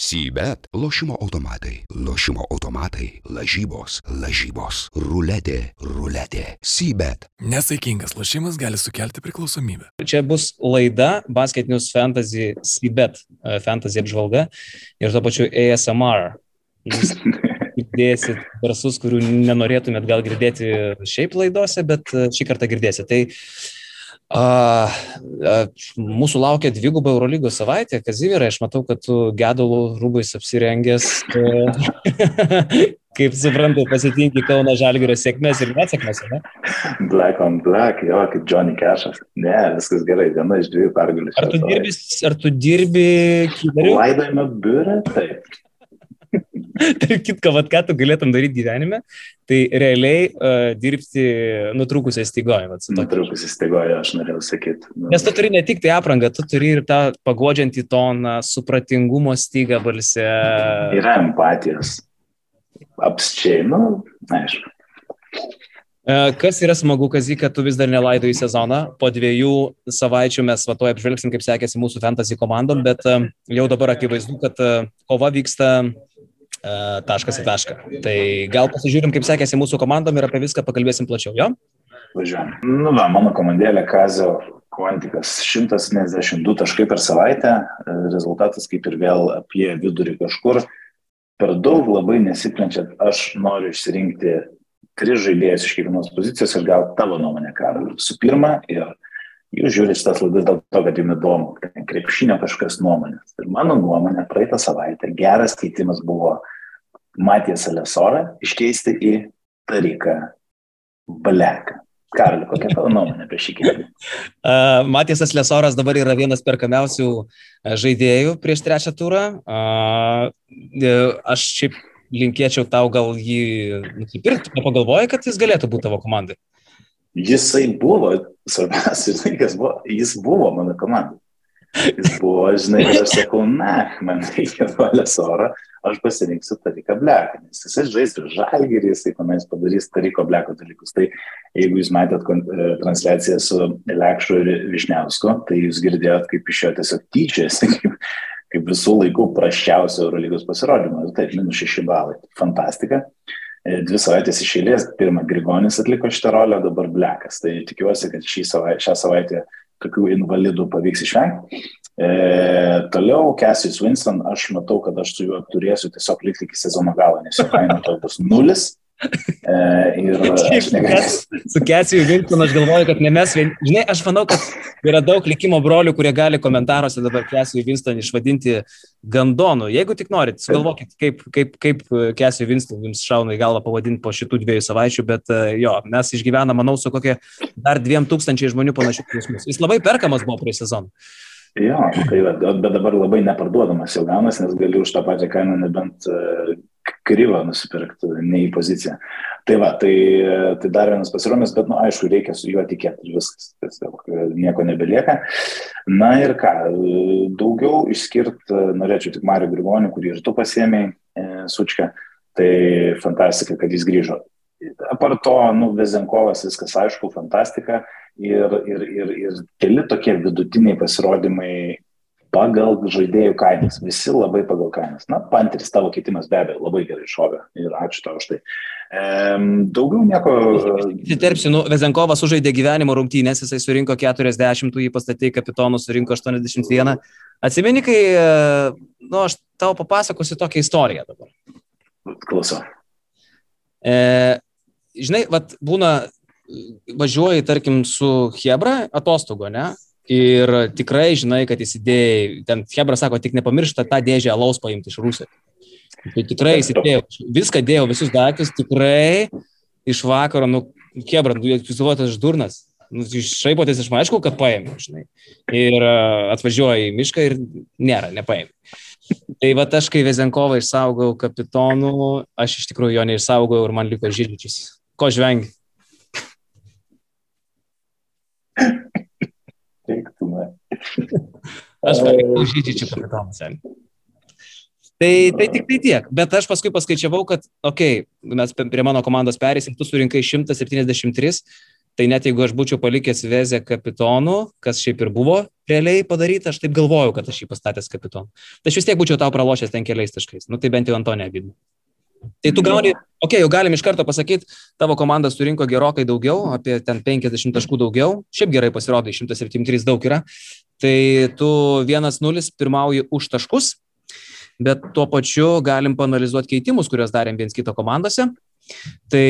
Sybet - lošimo automatai, lošimo automatai, lažybos, lažybos, ruletė, ruletė. Sybet. Nesaikingas lošimas gali sukelti priklausomybę. Čia bus laida Basket News Fantasy Sybet e, Fantasy apžvalga ir tuo pačiu ASMR. Jūs girdėsit garsus, kurių nenorėtumėt gal girdėti šiaip laidose, bet e, šį kartą girdėsit. Tai A, a, mūsų laukia dviguba Eurolygos savaitė. Kazimierai, aš matau, kad tu gedulų rūbais apsirengęs. Kaip suprantu, pasitinki Kauno Žalgirio sėkmės ir nesėkmės, ne? Black on black, jo, kaip Johnny Cashas. Ne, viskas gerai, viena iš dviejų pergalių. Ar tu dirbi, ar tu dirbi kiberiu? Laidojame biurą, taip. Tarp kitko, vad ką tu galėtum daryti gyvenime, tai realiai uh, dirbti nutrūkusią stygoją. Nutrūkusią stygoją, aš norėjau sakyti. Nu. Nes tu turi ne tik tai aprangą, tu turi ir tą pagodžiantį toną, supratingumo stygą balsę. Yra empatijos. Apsčiai, nu, aišku. Kas yra smagu, Kazy, kad tu vis dar nelaidai sezoną. Po dviejų savaičių mes va to apžvelgsim, kaip sekėsi mūsų fantasy komandom, bet jau dabar akivaizdu, kad kova vyksta taškas į tašką. Tai gal pasižiūrim, kaip sekėsi mūsų komandom ir apie viską pakalbėsim plačiau, jo? Važiuojam. Nu, va, mano komandėlė Kazio Kvantikas 172 taškai per savaitę, rezultatas kaip ir vėl apie vidurį kažkur. Per daug labai nesiplenčiat, aš noriu išsirinkti tris žaidėjus iš kiekvienos pozicijos ir gal tavo nuomonę, Karol. Su pirma, ir jūs žiūrite tas laidas dėl to, kad jums įdomu, ten krepšinio kažkas nuomonės. Ir mano nuomonė, praeitą savaitę geras keitimas buvo Matijas Alesorą iškeisti į Tariką Baleką. Karli, kokia tavo nuomonė apie šį keitimą? Uh, Matijas Lesoras dabar yra vienas perkamiausių žaidėjų prieš trečią turą. Uh, aš šiaip linkėčiau tau gal jį nusipirkti, nepagalvojai, kad jis galėtų būti tavo komandai? Jisai buvo, svarbiausias dalykas buvo, jis buvo mano komandai. Jis buvo, žinai, ir aš sakau, na, man reikia valės oro, aš pasirinksiu Tariką Bleką, nes jisai žais ir žalgerį, jisai tenais padarys Tariko Bleko dalykus. Tai jeigu jūs matėt transliaciją su Lekšu ir Višniausku, tai jūs girdėjot, kaip iš jo tiesiog tyčiasi, kaip, kaip visų laikų praščiausio Eurolygos pasirodymo. Taip, minus 6 balai. Fantastika. Dvi savaitės iš eilės, pirmą Grigonis atliko šitą rolę, dabar Blekas. Tai tikiuosi, kad savaitę, šią savaitę tokių invalidų pavyks išvengti. E, toliau Cassius Winston, aš matau, kad aš su juo turėsiu tiesiog likti iki sezono galo, nes jo kaina to bus nulis. E, ir. Su Kesiju Vinkonu aš galvoju, kad ne mes, vien... žinai, aš manau, kad yra daug likimo brolių, kurie gali komentaruose dabar Kesiju Vinston išvadinti gandonu. Jeigu tik norit, sugalvokit, kaip, kaip, kaip Kesiju Vinston jums šauna į galvą pavadinti po šitų dviejų savaičių, bet jo, mes išgyvename, manau, su kokie dar dviem tūkstančiai žmonių panašių klausimus. Jis labai perkamas buvo prie sezono. Jo, tai va, bet dabar labai neparduodamas jau gaunas, nes galiu už tą pačią kainą nebent kryvą nusipirkti, ne į poziciją. Tai va, tai, tai dar vienas pasirodymas, bet, na, nu, aišku, reikia su juo tikėti ir viskas, tiesiog nieko nebelieka. Na ir ką, daugiau išskirt norėčiau tik Mario Grigonį, kurį ir tu pasėmėjai, e, Sučka, tai fantastika, kad jis grįžo. Apart to, nu, Vezenkovas viskas aišku, fantastika ir, ir, ir, ir keli tokie vidutiniai pasirodymai pagal žaidėjų kainas. Visi labai pagal kainas. Na, Panteris tavo keitimas be abejo labai gerai šovė ir ačiū tau už tai. E, daugiau nieko. Įsiterpsiu, nu, Vezenkovas sužaidė gyvenimo rungtynės, jisai surinko 40, jį pastatė kapitonų, surinko 81. Atsimeni, kai, nu, aš tau papasakosiu tokią istoriją dabar. Klausau. E, žinai, vat, būna, važiuoji, tarkim, su Hebra atostogo, ne? Ir tikrai žinai, kad įsidėjai, ten Hebra sako, tik nepamiršta tą dėžę alaus paimti iš Rusijos. Tai tikrai įsidėjau, viską dėjau, visus daiktus, tikrai iš vakaro, nu, Hebra, nu, jūs suvotas ždurnas, nu, šaipotės iš manęs, aišku, kad paėmė, žinai. Ir uh, atvažiuoji į mišką ir nėra, nepaėmė. Tai va aš, kai Vezenkovą išsaugau kapitonų, aš iš tikrųjų jo neišsaugojau ir man liko žirgičius. Ko žvengi? Aš palikau žydžičių kapitoną sen. Tai, tai tik tai tiek. Bet aš paskui paskaičiavau, kad, okei, okay, mes prie mano komandos perėsim, tu surinkai 173, Tai net jeigu aš būčiau palikęs Vezę kapitonu, kas šiaip ir buvo realiai padaryta, aš taip galvojau, kad aš jį pastatęs kapitonu. Tai aš vis tiek būčiau tau pralošęs ten keliais taškais. Nu tai bent jau ant to nevydu. Tai tu gauni, okei, okay, jau galim iš karto pasakyti, tavo komanda surinko gerokai daugiau, apie ten 50 taškų daugiau. Šiaip gerai pasirodai, 173 daug yra. Tai tu 1-0 pirmauji už taškus, bet tuo pačiu galim panalizuoti keitimus, kuriuos darėm viens kito komandose. Tai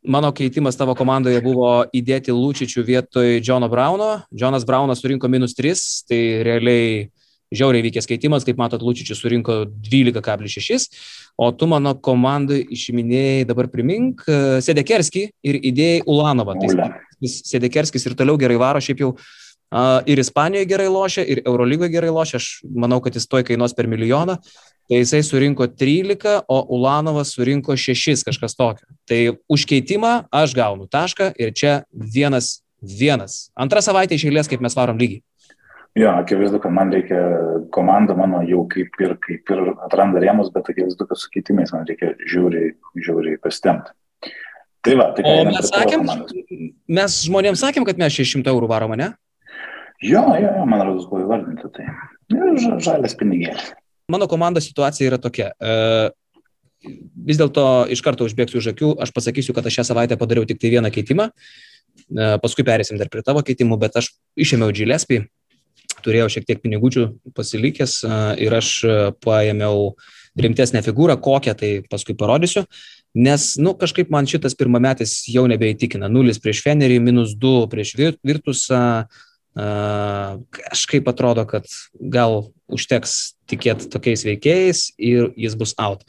Mano keitimas tavo komandoje buvo įdėti Lūčičių vietoj Džono Brauno. Džonas Braunas surinko minus 3, tai realiai žiauriai vykęs keitimas, kaip matot, Lūčičius surinko 12,6, o tu mano komandai išiminėjai, dabar primink, Sedekerskį ir įdėjai Ulanovą. Tai Sedekerskis ir toliau gerai varo, šiaip jau ir Ispanijoje gerai lošia, ir Eurolygoje gerai lošia, aš manau, kad jis toj kainuos per milijoną tai jisai surinko 13, o Ulanovas surinko 6, kažkas tokio. Tai už keitimą aš gaunu tašką ir čia vienas vienas. Antrą savaitę iš eilės, kaip mes varom lygiai. Jo, akivaizdu, kad man reikia, komanda mano jau kaip ir, kaip ir atranda rėmus, bet akivaizdu, kad su keitimais man reikia žiūriai, žiūriai pasitemti. Tai va, tai o mes sakėm, mes žmonėms sakėm, kad mes 600 eurų varom, ne? Jo, jo, jo, man rodos buvo įvardinta tai. Žalias pinigėlis. Mano komandos situacija yra tokia. E, vis dėlto iš karto užbėgsiu už akių, aš pasakysiu, kad aš šią savaitę padariau tik tai vieną keitimą, e, paskui perėsim dar prie tavo keitimų, bet aš išėmiau Džilespį, turėjau šiek tiek pinigučių pasilikęs e, ir aš paėmiau rimtesnę figūrą, kokią tai paskui parodysiu, nes, nu, kažkaip man šitas pirmametis jau nebeįtikina. 0 prieš Fenerį, minus 2 prieš Virtusą, kažkaip atrodo, kad gal užteks tikėti tokiais veikėjais ir jis bus out.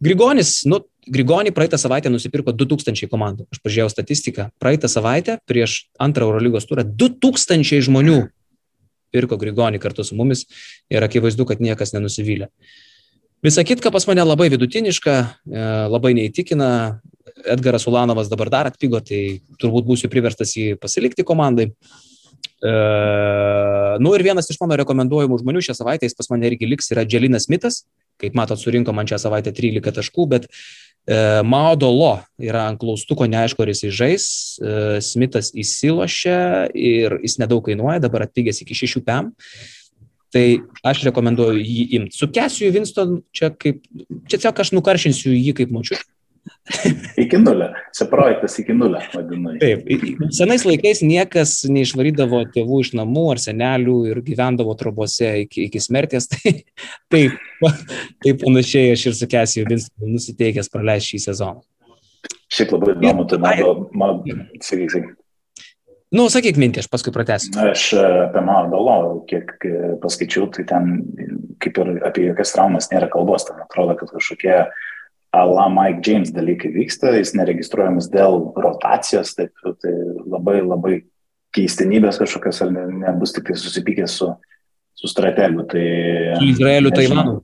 Grigonis, nu, Grigonį praeitą savaitę nusipirko 2000 komandų. Aš pažiūrėjau statistiką. Praeitą savaitę prieš antrą Eurolygos turą 2000 žmonių pirko Grigonį kartu su mumis ir akivaizdu, kad niekas nenusivylė. Visa kitka pas mane labai vidutiniška, e, labai neįtikina. Edgaras Ulanovas dabar dar atpigo, tai turbūt būsiu priverstas jį pasilikti komandai. E, nu ir vienas iš mano rekomenduojamų žmonių šią savaitę, jis pas mane irgi liks, yra Dželinas Mitas. Kaip matot, surinko man šią savaitę 13 taškų, bet e, Maudolo yra ant klaustuko, neaišku, ar jis žais. E, Smithas įsilošia ir jis nedaug kainuoja, dabar atpigęs iki 6 PM. Tai aš rekomenduoju jį imti. Su Kesiju Winston čia kaip, čia tiesiog aš nukaršinsiu jį kaip močiutė iki nulio. Čia projektas iki nulio, vadinu. Taip, senais laikais niekas neišvarydavo tėvų iš namų ar senelių ir gyvendavo trobose iki, iki smerties. Tai taip, taip panašiai aš ir su Kesiju Vinstonu nusiteikęs praleisti šį sezoną. Šiaip labai įdomu, tai man, man, sakyk. Nu, sakyk mintį, aš paskui pratęsiu. Aš e, apie Mardolo, kiek paskaičiau, tai ten kaip ir apie jokias traumas nėra kalbos, ten atrodo, kad kažkokie uh, ala Mike James dalykai vyksta, jis neregistruojamas dėl rotacijos, taip, tai labai labai keistenybės kažkokios, ar ne, nebus tik tai susipykęs su, su strategu. Tai, su Izraeliu, Taivanu.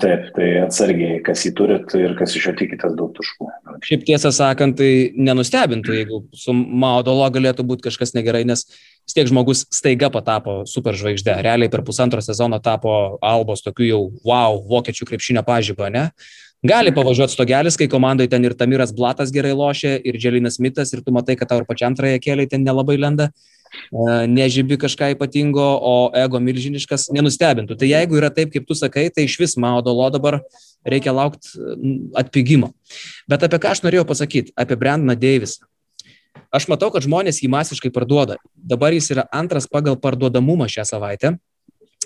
Taip, tai atsargiai, kas jį turit ir kas iš jo tikitės daug taškų. Šiaip tiesą sakant, tai nenustebintų, jeigu su Maudolo galėtų būti kažkas negerai, nes vis tiek žmogus staiga patapo superžvaigždė. Realiai per pusantro sezono tapo Albos tokiu jau wow, vokiečių krepšinio pažybą, ne? Gali pavažiuoti stogelis, kai komandai ten ir Tamiras Blatas gerai lošia, ir Dželinas Mitas, ir tu matai, kad tau ir pačiam antrąją keliai ten nelabai lenda, e, nežybi kažką ypatingo, o ego milžiniškas nenustebintų. Tai jeigu yra taip, kaip tu sakai, tai iš vis Maudolo dabar reikia laukti atpigimo. Bet apie ką aš norėjau pasakyti? Apie Brandoną Deivisą. Aš matau, kad žmonės jį masiškai parduoda. Dabar jis yra antras pagal parduodamumą šią savaitę.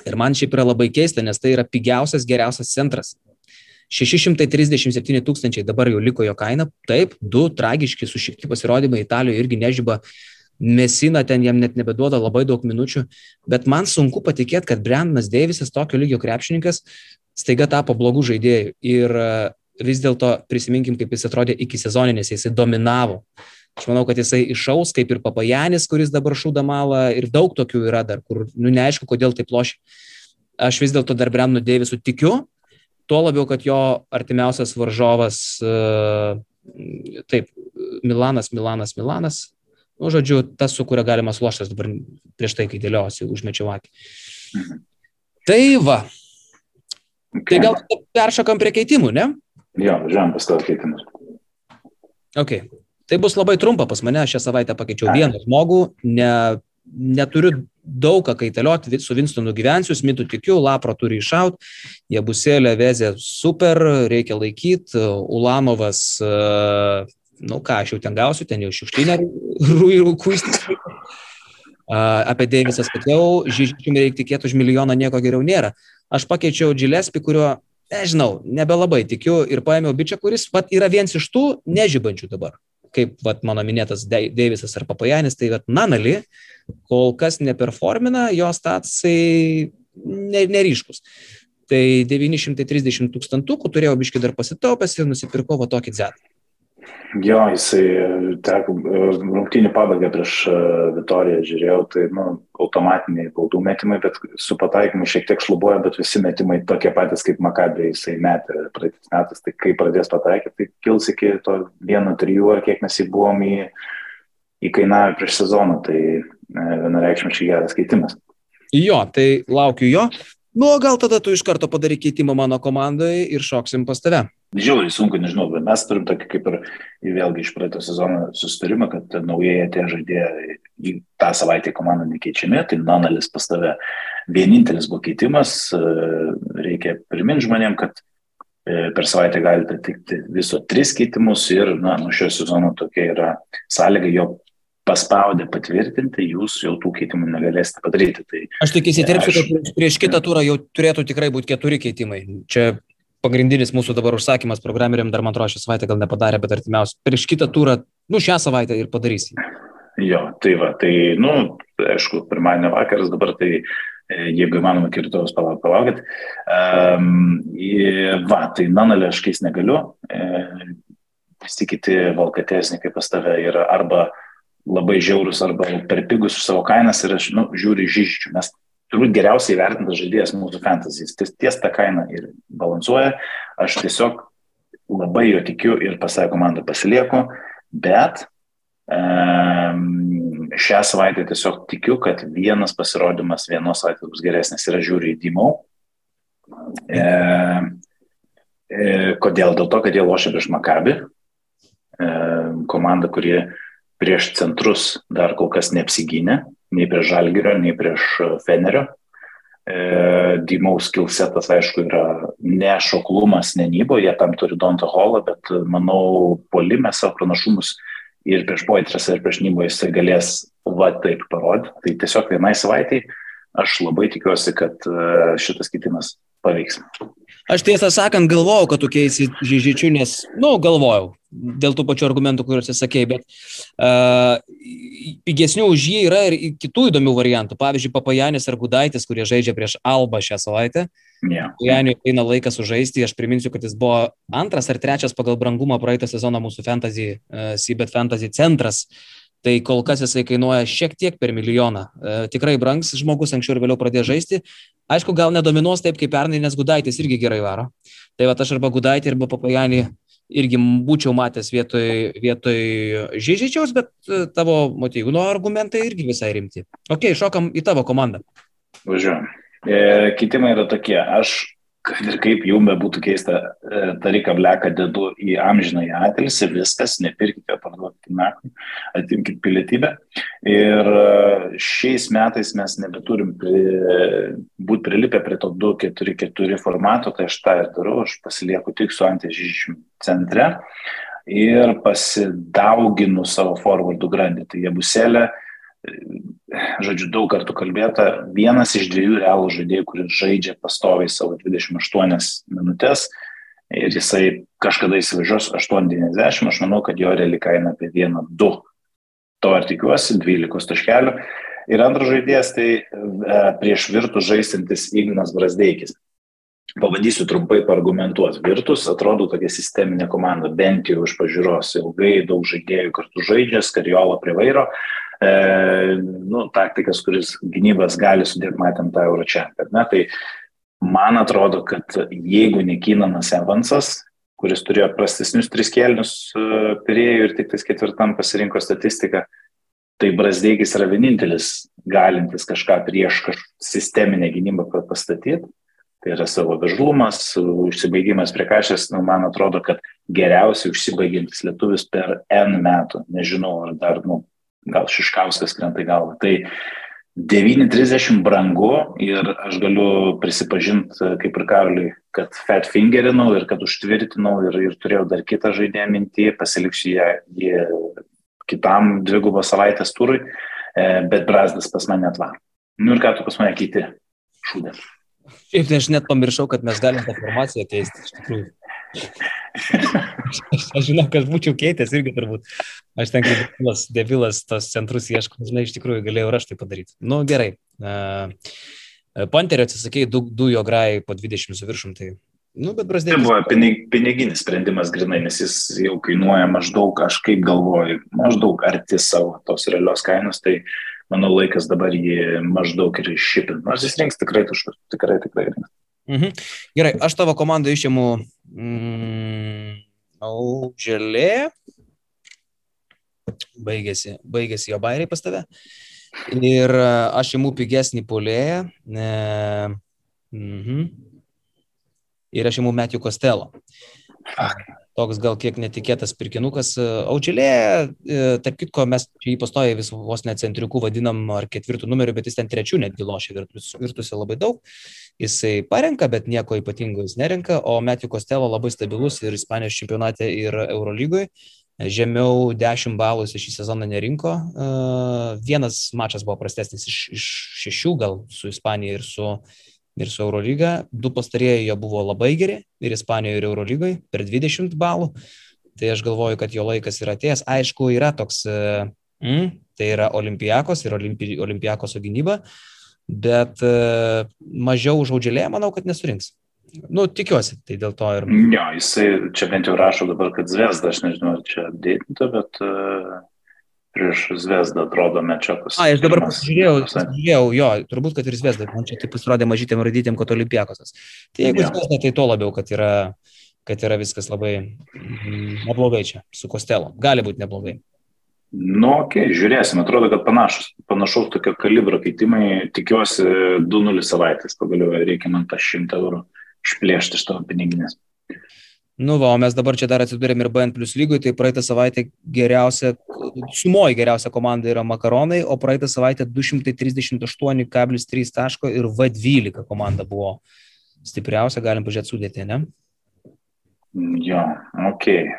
Ir man šiaip yra labai keista, nes tai yra pigiausias, geriausias centras 637 tūkstančiai dabar jau liko jo kaina. Taip, du tragiški sušikti pasirodymai Italijoje irgi nežyba. Mesina ten jam net nebeduoda labai daug minučių, bet man sunku patikėti, kad Brendanas Deivisas, tokio lygio krepšininkas, staiga tapo blogų žaidėjų. Ir e, vis dėlto prisiminkim, kaip jis atrodė iki sezoninės, jisai dominavo. Aš manau, kad jisai išaus, kaip ir Papajanis, kuris dabar šūda malą ir daug tokių yra dar, kur nu, neaišku, kodėl taip lošia. Aš vis dėlto dar Brendanu Deivisu tikiu, Tuo labiau, kad jo artimiausias varžovas, e, taip, Milanas, Milanas, Milanas, nu, žodžiu, tas, su kuria galima sloštas dabar prieš tai, kai dėliausi, užmečiau akį. Mhm. Tai va. Okay. Tai gal peršokam prie keitimų, ne? Jo, žemės tavo keitimus. Ok. Tai bus labai trumpa pas mane, šią savaitę pakeičiau vieną žmogų, ne, neturiu daug ką kaitalioti, su Winstonu gyvensiu, Smitu tikiu, Lapro turi iššaut, Jebusėlė vezė super, reikia laikyti, Ulanovas, nu ką, aš jau ten gausiu, ten jau šiukšlinę rūjų kuistis. Apie Deivisą sakiau, Žyžičium reikia tikėti už milijoną, nieko geriau nėra. Aš pakeičiau Džilespį, kurio, nežinau, nebelabai tikiu ir paėmiau bičią, kuris pat yra vienas iš tų nežybančių dabar. Kaip vat, mano minėtas Deivisas ar Papajanis, tai vat, Nanali kol kas neperformina, jos statusai neryškus. Tai 930 tūkstantukų turėjau biškai dar pasitaupęs ir nusipirkau va tokį dzetą. Jo, jisai teko rungtynį pabaigą prieš e, Vitoriją žiūrėjau, tai nu, automatiniai baudų metimai, bet su pataikymu šiek tiek šlubuoja, bet visi metimai tokie patys kaip Makabė jisai metė praeitais metais, tai kai pradės pataikyti, tai kils iki to 1-3 ar kiek mes jį buvom į, įkainavę prieš sezoną, tai e, vienareikšmiškai geras keitimas. Jo, tai laukiu jo. Nu, gal tada tu iš karto padaryk keitimą mano komandai ir šoksim pas tave žiauriai sunku, nežinau, bet mes turim tokį kaip ir, vėlgi iš praeito sezono susitarimą, kad naujai atėję žaidėjai į tą savaitę komandą nekeičiami, tai Nanalis pas tave vienintelis buvo keitimas, reikia priminti žmonėm, kad e, per savaitę galite atlikti viso tris keitimus ir, na, nuo šio sezono tokia yra sąlyga, jo paspaudę patvirtinti, jūs jau tų keitimų negalėsite padaryti. Tai aš tik įsiterpsiu, kad prieš kitą turą jau turėtų tikrai būti keturi keitimai. Čia pagrindinis mūsų dabar užsakymas programeriam dar man atrodo šią savaitę gal nepadarė, bet artimiausiai prieš kitą turą, nu šią savaitę ir padarysim. Jo, tai va, tai, nu, aišku, pirmadienio vakaras dabar, tai e, jeigu įmanoma, iki rytojus palauk, palaukit. Um, va, tai nanalė aš keis negaliu. E, visi kiti valkatesnikai pas tave yra arba labai žiaurus, arba per pigus su savo kainas ir aš, nu, žiūriu žyžičių. Mes turbūt geriausiai vertintas žaidėjas mūsų fantasy. Ties, ties tą kainą ir balansuoja. Aš tiesiog labai jo tikiu ir pasąją komandą pasilieku, bet um, šią savaitę tiesiog tikiu, kad vienas pasirodymas vienos savaitės bus geresnis ir aš žiūriu į Dimau. E, e, kodėl? Dėl to, kad jie lošia prieš Makabį, e, komanda, kuri prieš centrus dar kol kas neapsigynė, nei prieš Žalgirio, nei prieš e, Fenerio. E, Dymaus skilsetas, aišku, yra ne šoklumas, ne nybo, jie tam turi Donta Holą, bet e, manau, polime savo pranašumus ir prieš Poitras, ir prieš Nybo jisai galės va taip parodyti. Tai tiesiog vienai savaitai aš labai tikiuosi, kad šitas kitimas paveiks. Aš tiesą sakant galvojau, kad tu keisi žyžičių, nes, na, nu, galvojau, dėl tų pačių argumentų, kuriuos įsakėjai, bet uh, pigesnių už jį yra ir kitų įdomių variantų. Pavyzdžiui, Papajanis ar Gudaitis, kurie žaidžia prieš Alba šią savaitę. Yeah. Janiu eina laikas sužaisti, aš priminsiu, kad jis buvo antras ar trečias pagal brangumą praeitą sezoną mūsų fantasy, uh, Sibet Fantasy centras. Uh, Tai kol kas jisai kainuoja šiek tiek per milijoną. E, tikrai brangs žmogus, anksčiau ir vėliau pradėjo žaisti. Aišku, gal nedominuos taip kaip pernai, nes Gudaitis irgi gerai varo. Tai va aš arba Gudaitį, arba Papajanį irgi būčiau matęs vietoj, vietoj Žyžičiaus, bet e, tavo motyvų argumentai irgi visai rimti. Ok, šokam į tavo komandą. Važiuojam. E, kitimai yra tokie. Aš kad ir kaip jums bebūtų keista, e, Tariką Bleką dedu į amžiną į atilsį, viskas, nepirkite, parduokite nakui, atimkite pilietybę. Ir e, šiais metais mes nebeturim pri, būti prilipę prie to 2-4-4 formato, tai aš tą ir darau, aš pasilieku tik su antižyžių centre ir pasidauginu savo forwardų grandį. Tai jie buselė, žodžiu, daug kartų kalbėta, vienas iš dviejų realų žaidėjų, kuris žaidžia pastoviai savo 28 minutės ir jisai kažkada įsivažiuos 8,90, aš manau, kad jo reali kaina apie 1,2. To ir tikiuosi, 12 taškelių. Ir antras žaidėjas tai e, prieš virtų žaisintis Ignas Brasdeikis. Pabandysiu trumpai paargumentuoti. Virtus atrodo tokia sisteminė komanda, bent jau iš pažiūros ilgai, daug žaidėjų kartu žaidžia, skariolo prie vairo. E, nu, taktikas, kuris gynybas gali sudėti, matėm tą euro čia. Tai man atrodo, kad jeigu nekinanas Evansas, kuris turėjo prastesnius tris kelnius e, pirėjų ir tik tais ketvirtam pasirinko statistiką, tai Brasdeikis yra vienintelis galintis kažką prieš kažkokią sisteminę gynybą pastatyti. Tai yra savo vežlumas, užsibaigimas prie kažės, nu, man atrodo, kad geriausiai užsibaigiantis lietuvis per N metų. Nežinau, ar dar, nu, gal Šiškauskas krenta į galvą. Tai 9.30 brangu ir aš galiu prisipažinti, kaip ir Karliui, kad fat fingerinau ir kad užtvirtinau ir, ir turėjau dar kitą žaidėją mintį, pasiliksiu ją, ją kitam dvigubo savaitės turui, e, bet Brazdas pas mane atvaro. Nu ir ką tu pas mane keiti? Šūdė. Šiaip tai aš net pamiršau, kad mes galim tą informaciją keisti, iš tikrųjų. Aš, aš žinau, kad būčiau keitęs irgi turbūt. Aš ten kaip debilas, debilas tos centrus ieškau, žinai, iš tikrųjų galėjau ir aš tai padaryti. Nu, gerai. Uh, Panterio atsisakėjai du, du jo grai po 20 su viršum, tai Nu, bet Brazdėlis. Tai buvo pinig, piniginis sprendimas grinai, nes jis jau kainuoja maždaug, aš kaip galvoju, maždaug arti savo tos realios kainos, tai manau laikas dabar jį maždaug ir iššipinti. Nors jis rinks tikrai tuštus, tikrai, tikrai rinks. Mhm. Gerai, aš tavo komandą išimu mm, Auželė. Baigėsi, baigėsi jo bairiai pas tave. Ir e, aš imu pigesnį polėją. E, mhm. Ir aš imu Metijų Kostelo. Toks gal kiek netikėtas pirkinukas. Aučelė, e, tarp kitko, mes čia jį pastoja vis vos net centriukų vadinam ar ketvirtų numerių, bet jis ten trečių netgi lošia virtus, virtusi labai daug. Jisai parenka, bet nieko ypatingo jis nerenka, o Metijų Kostelo labai stabilus ir Ispanijos čempionate ir Eurolygoje. Žemiau 10 balų jis šį sezoną nerinko. E, vienas mačas buvo prastesnis iš, iš šešių, gal su Ispanija ir su, ir su Eurolyga. Du pastarėjai jo buvo labai geri ir Ispanijoje, ir Eurolygoje per 20 balų. Tai aš galvoju, kad jo laikas yra atėjęs. Aišku, yra toks, mm, tai yra Olimpijakos ir Olimpi, Olimpijakoso gynyba, bet uh, mažiau užaudželė, manau, kad nesurinks. Nu, tikiuosi, tai dėl to ir. Jo, jisai čia bent jau rašo dabar, kad Zvezda, aš nežinau, ar čia dėtinta, bet uh, prieš Zvezdą atrodo mečiakas. A, aš dabar pasižiūrėjau, pasižiūrėjau, jo, turbūt, kad ir Zvezda, man čia tai pasirodė mažytėm radytėm, kad Olimpiakosas. Tai jeigu ja. Zvezda, tai to labiau, kad yra, kad yra viskas labai mm, neblogai čia, su Kostelo. Gali būti neblogai. Nu, okay, žiūrėsim, atrodo, kad panašus, panašaus tokio kalibro keitimai, tikiuosi 2-0 savaitės, pagaliau reikia man tą 100 eurų išplėšti iš tavo piniginės. Nu, va, o mes dabar čia dar atsidūrėm ir BN plus lygui, tai praeitą savaitę geriausia, sumoji geriausia komanda yra Makaronai, o praeitą savaitę 238,3 taško ir V12 komanda buvo stipriausia, galim pažiūrėti sudėtį, ne? Jo, okei.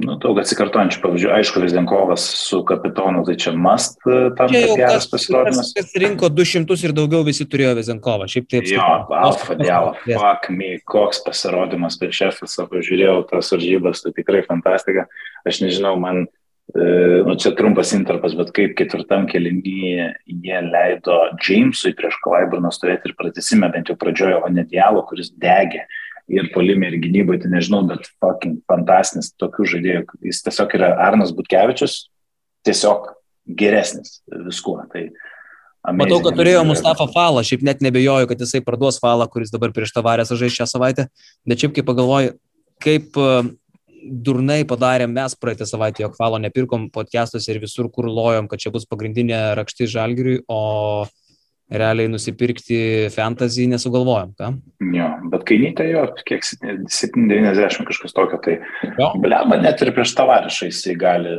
Nu, daug atsikartojančių pavyzdžių. Aišku, Vizdenkovas su kapitonu, tai čia must e, tam čia geras pasirodymas. Kas, rinko 200 ir daugiau visi turėjo Vizdenkovą. Šiaip taip. Jo, alfa dialo, fuck me, koks pasirodymas prieš Efesą, pažiūrėjau tas varžybas, tai tikrai fantastika. Aš nežinau, man, e, nu čia trumpas interpas, bet kaip ketvirtam kelinyje jie leido Jamesui prieš Klaiburną stovėti ir pratesime bent jau pradžiojo, o ne dialo, kuris degė ir polime, ir gynyboje, tai nežinau, bet fucking fantastinis tokių žaidėjų. Jis tiesiog yra Arnas Butkevičius, tiesiog geresnis viskuo. Tai amazing. Matau, kad turėjo Mustafa Falą, šiaip net nebejoju, kad jisai parduos Falą, kuris dabar prieš tavarės žais šią savaitę, bet šiaip kaip pagalvoju, kaip e, durnai padarėm mes praeitą savaitę, jog Falo nepirkom podcastuose ir visur, kur lojom, kad čia bus pagrindinė rakštis žalgiriui, o realiai nusipirkti fantasy nesugalvojom, ką? Jo, bet kainytė jo, kiek 790 kažkas tokio, tai blema net ir prieš tavarišą jisai gali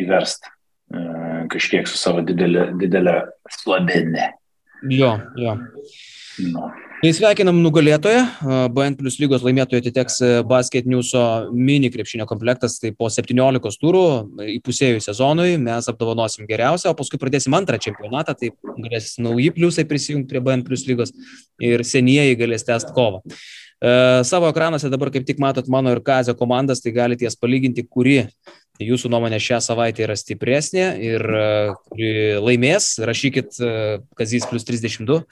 įversti e, kažkiek su savo didelė, didelė slabinė. Jo, jo. Nu. Tai sveikinam nugalėtoją. BN plus lygos laimėtojo atiteks e, Basket Newso mini krepšinio komplektas. Tai po 17 turų įpusėjų sezonui mes apdovanosim geriausią, o paskui pradėsim antrą čempionatą. Tai galės nauji pliusai prisijungti prie BN plus lygos ir senieji galės tęsti kovą. E, savo ekranuose dabar kaip tik matot mano ir Kazio komandas, tai galite jas palyginti, kuri jūsų nuomonė šią savaitę yra stipresnė ir e, kuri laimės. Rašykit e, Kazys plus 32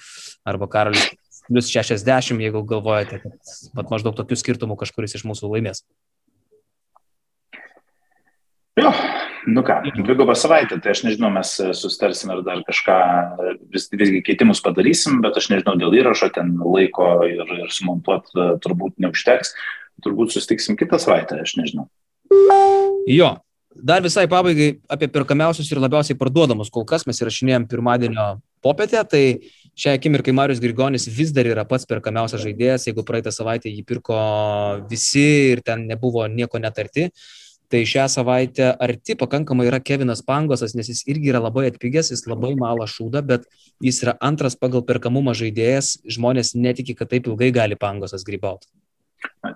arba Karolis plus 60, jeigu galvojate, kad maždaug tokių skirtumų kažkuris iš mūsų laimės. Jo, nu ką, dvigubą savaitę, tai aš nežinau, mes sustarsim ar dar kažką, vis, visgi keitimus padarysim, bet aš nežinau dėl įrašo, ten laiko ir, ir sumontuot e, turbūt neužteks, turbūt sustiksim kitą savaitę, aš nežinau. Jo, dar visai pabaigai apie perkamiausius ir labiausiai parduodamus, kol kas mes įrašinėjom pirmadienio popietę, tai Šią akimirką Marius Grigonis vis dar yra pats perkamiausias žaidėjas, jeigu praeitą savaitę jį pirko visi ir ten nebuvo nieko netarti. Tai šią savaitę arti pakankamai yra Kevinas Pangosas, nes jis irgi yra labai atpigęs, jis labai malą šūdą, bet jis yra antras pagal perkamumą žaidėjas, žmonės netiki, kad taip ilgai gali Pangosas grybauti.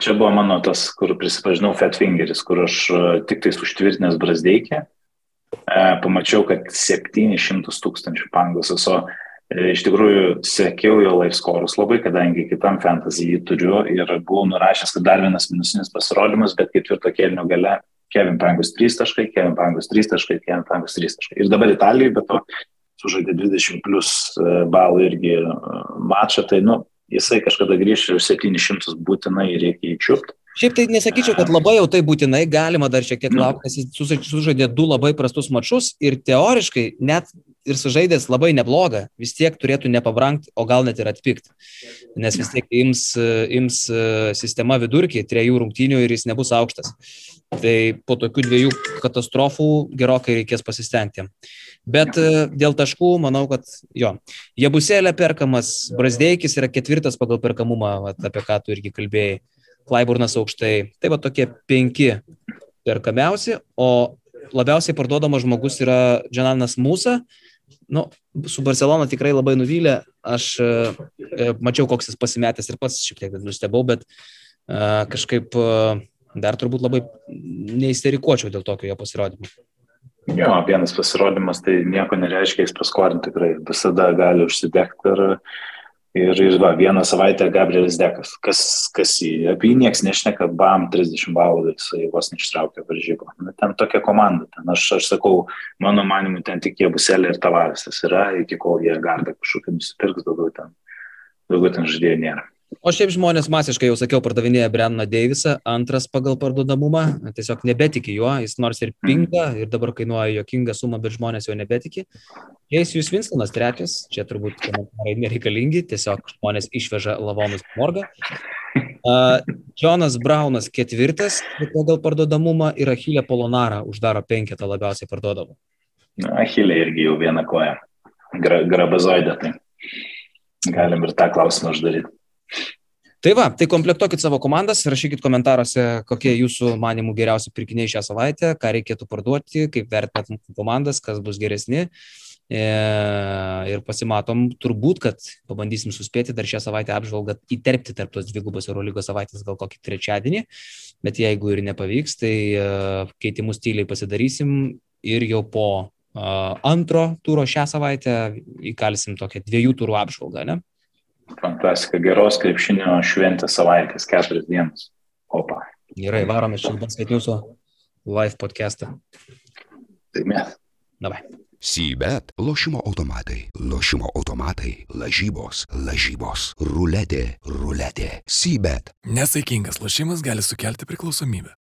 Čia buvo mano tas, kur prisipažinau, Fatfingeris, kur aš e, tik tais užtvirtinęs Brasdeikį, e, pamačiau, kad 700 tūkstančių Pangosas, o iš tikrųjų sekiau jo live scorus labai, kadangi kitam fantasy jį turiu ir buvau nurašęs, kad dar vienas minusinis pasirodymas, bet ketvirto kelnio gale Kevin Pangus 3 taškai, Kevin Pangus 3 taškai, Kevin Pangus 3 taškai. Ir dabar Italijai, bet to sužaidė 20 plus e, balų irgi e, mačą, tai, nu, jisai kažkada grįš ir 700 būtinai reikia įčiupti. Šiaip tai nesakyčiau, kad labai jau tai būtinai galima dar šiek tiek nu. laukti, nes jis sužaidė du labai prastus mačius ir teoriškai net ir sužaidęs labai neblogą, vis tiek turėtų nepabrangti, o gal net ir atpikti. Nes vis tiek ims, ims e, sistema vidurkį trejų rungtynių ir jis nebus aukštas. Tai po tokių dviejų katastrofų gerokai reikės pasistengti. Bet e, dėl taškų, manau, kad jo. Jebusėlė perkamas, Brasdeikis yra ketvirtas pagal perkamumą, vat, apie ką tu irgi kalbėjai. Klaiburnas aukštai. Tai va tokie penki perkamiausi, o labiausiai parduodamas žmogus yra Džananas Mūsa, nu, su Barcelona tikrai labai nuvylė. Aš e, e, mačiau, koks jis pasimetęs ir pats šiek tiek nustebau, bet e, kažkaip dar turbūt labai neįsterikuočiau dėl tokio jo pasirodymo. Jo, vienas pasirodymas tai nieko nereiškia, jis paskorint tikrai visada gali užsidegti ir Ir, ir va, vieną savaitę Gabrielis Dekas, kas, kas jį, apie jį niekas nešneka, bam, 30 balų jisai vos neištraukė varžybą. Nu, ten tokia komanda, ten aš, aš sakau, mano manimu, ten tik jie buselė ir tavarisas yra, iki kol jie gardą kažkokį nusipirks, daugiau ten, daugiau ten žaidėjų nėra. O šiaip žmonės masiškai, jau sakiau, pardavinėja Brenną Deivisą, antras pagal parduodamumą, tiesiog nebetiki juo, jis nors ir pinga ir dabar kainuoja jokingą sumą, bet žmonės jo nebetiki. Keisijus Vinstonas trečias, čia turbūt komentarai nereikalingi, tiesiog žmonės išveža lavonus morgą. Uh, Jonas Braunas ketvirtas pagal parduodamumą ir Achilė Polonara uždaro penketą labiausiai parduodamų. Achilė irgi jau vieną koją, Gra, grabazoidą, tai galim ir tą klausimą uždaryti. Tai va, tai komplektuokit savo komandas, rašykit komentaruose, kokie jūsų manimų geriausi pirkiniai šią savaitę, ką reikėtų parduoti, kaip vertinat mūsų komandas, kas bus geresni. E, ir pasimatom, turbūt, kad pabandysim suspėti dar šią savaitę apžvalgą įterpti tarp tos dvigubos Eurolygos savaitės gal kokį trečiadienį, bet jeigu ir nepavyks, tai e, keitimus tyliai pasidarysim ir jau po e, antro turo šią savaitę įkalsim tokią dviejų turų apžvalgą, ne? Fantastika, geros krepšinio šventės savaitės, keturias dienas. Opa. Gerai, varome šiandien skaityti jūsų live podcastą. Tai mes. Davai. Sybet, lošimo automatai, lošimo automatai, lažybos, lažybos, ruletė, ruletė, Sybet. Nesaikingas lošimas gali sukelti priklausomybę.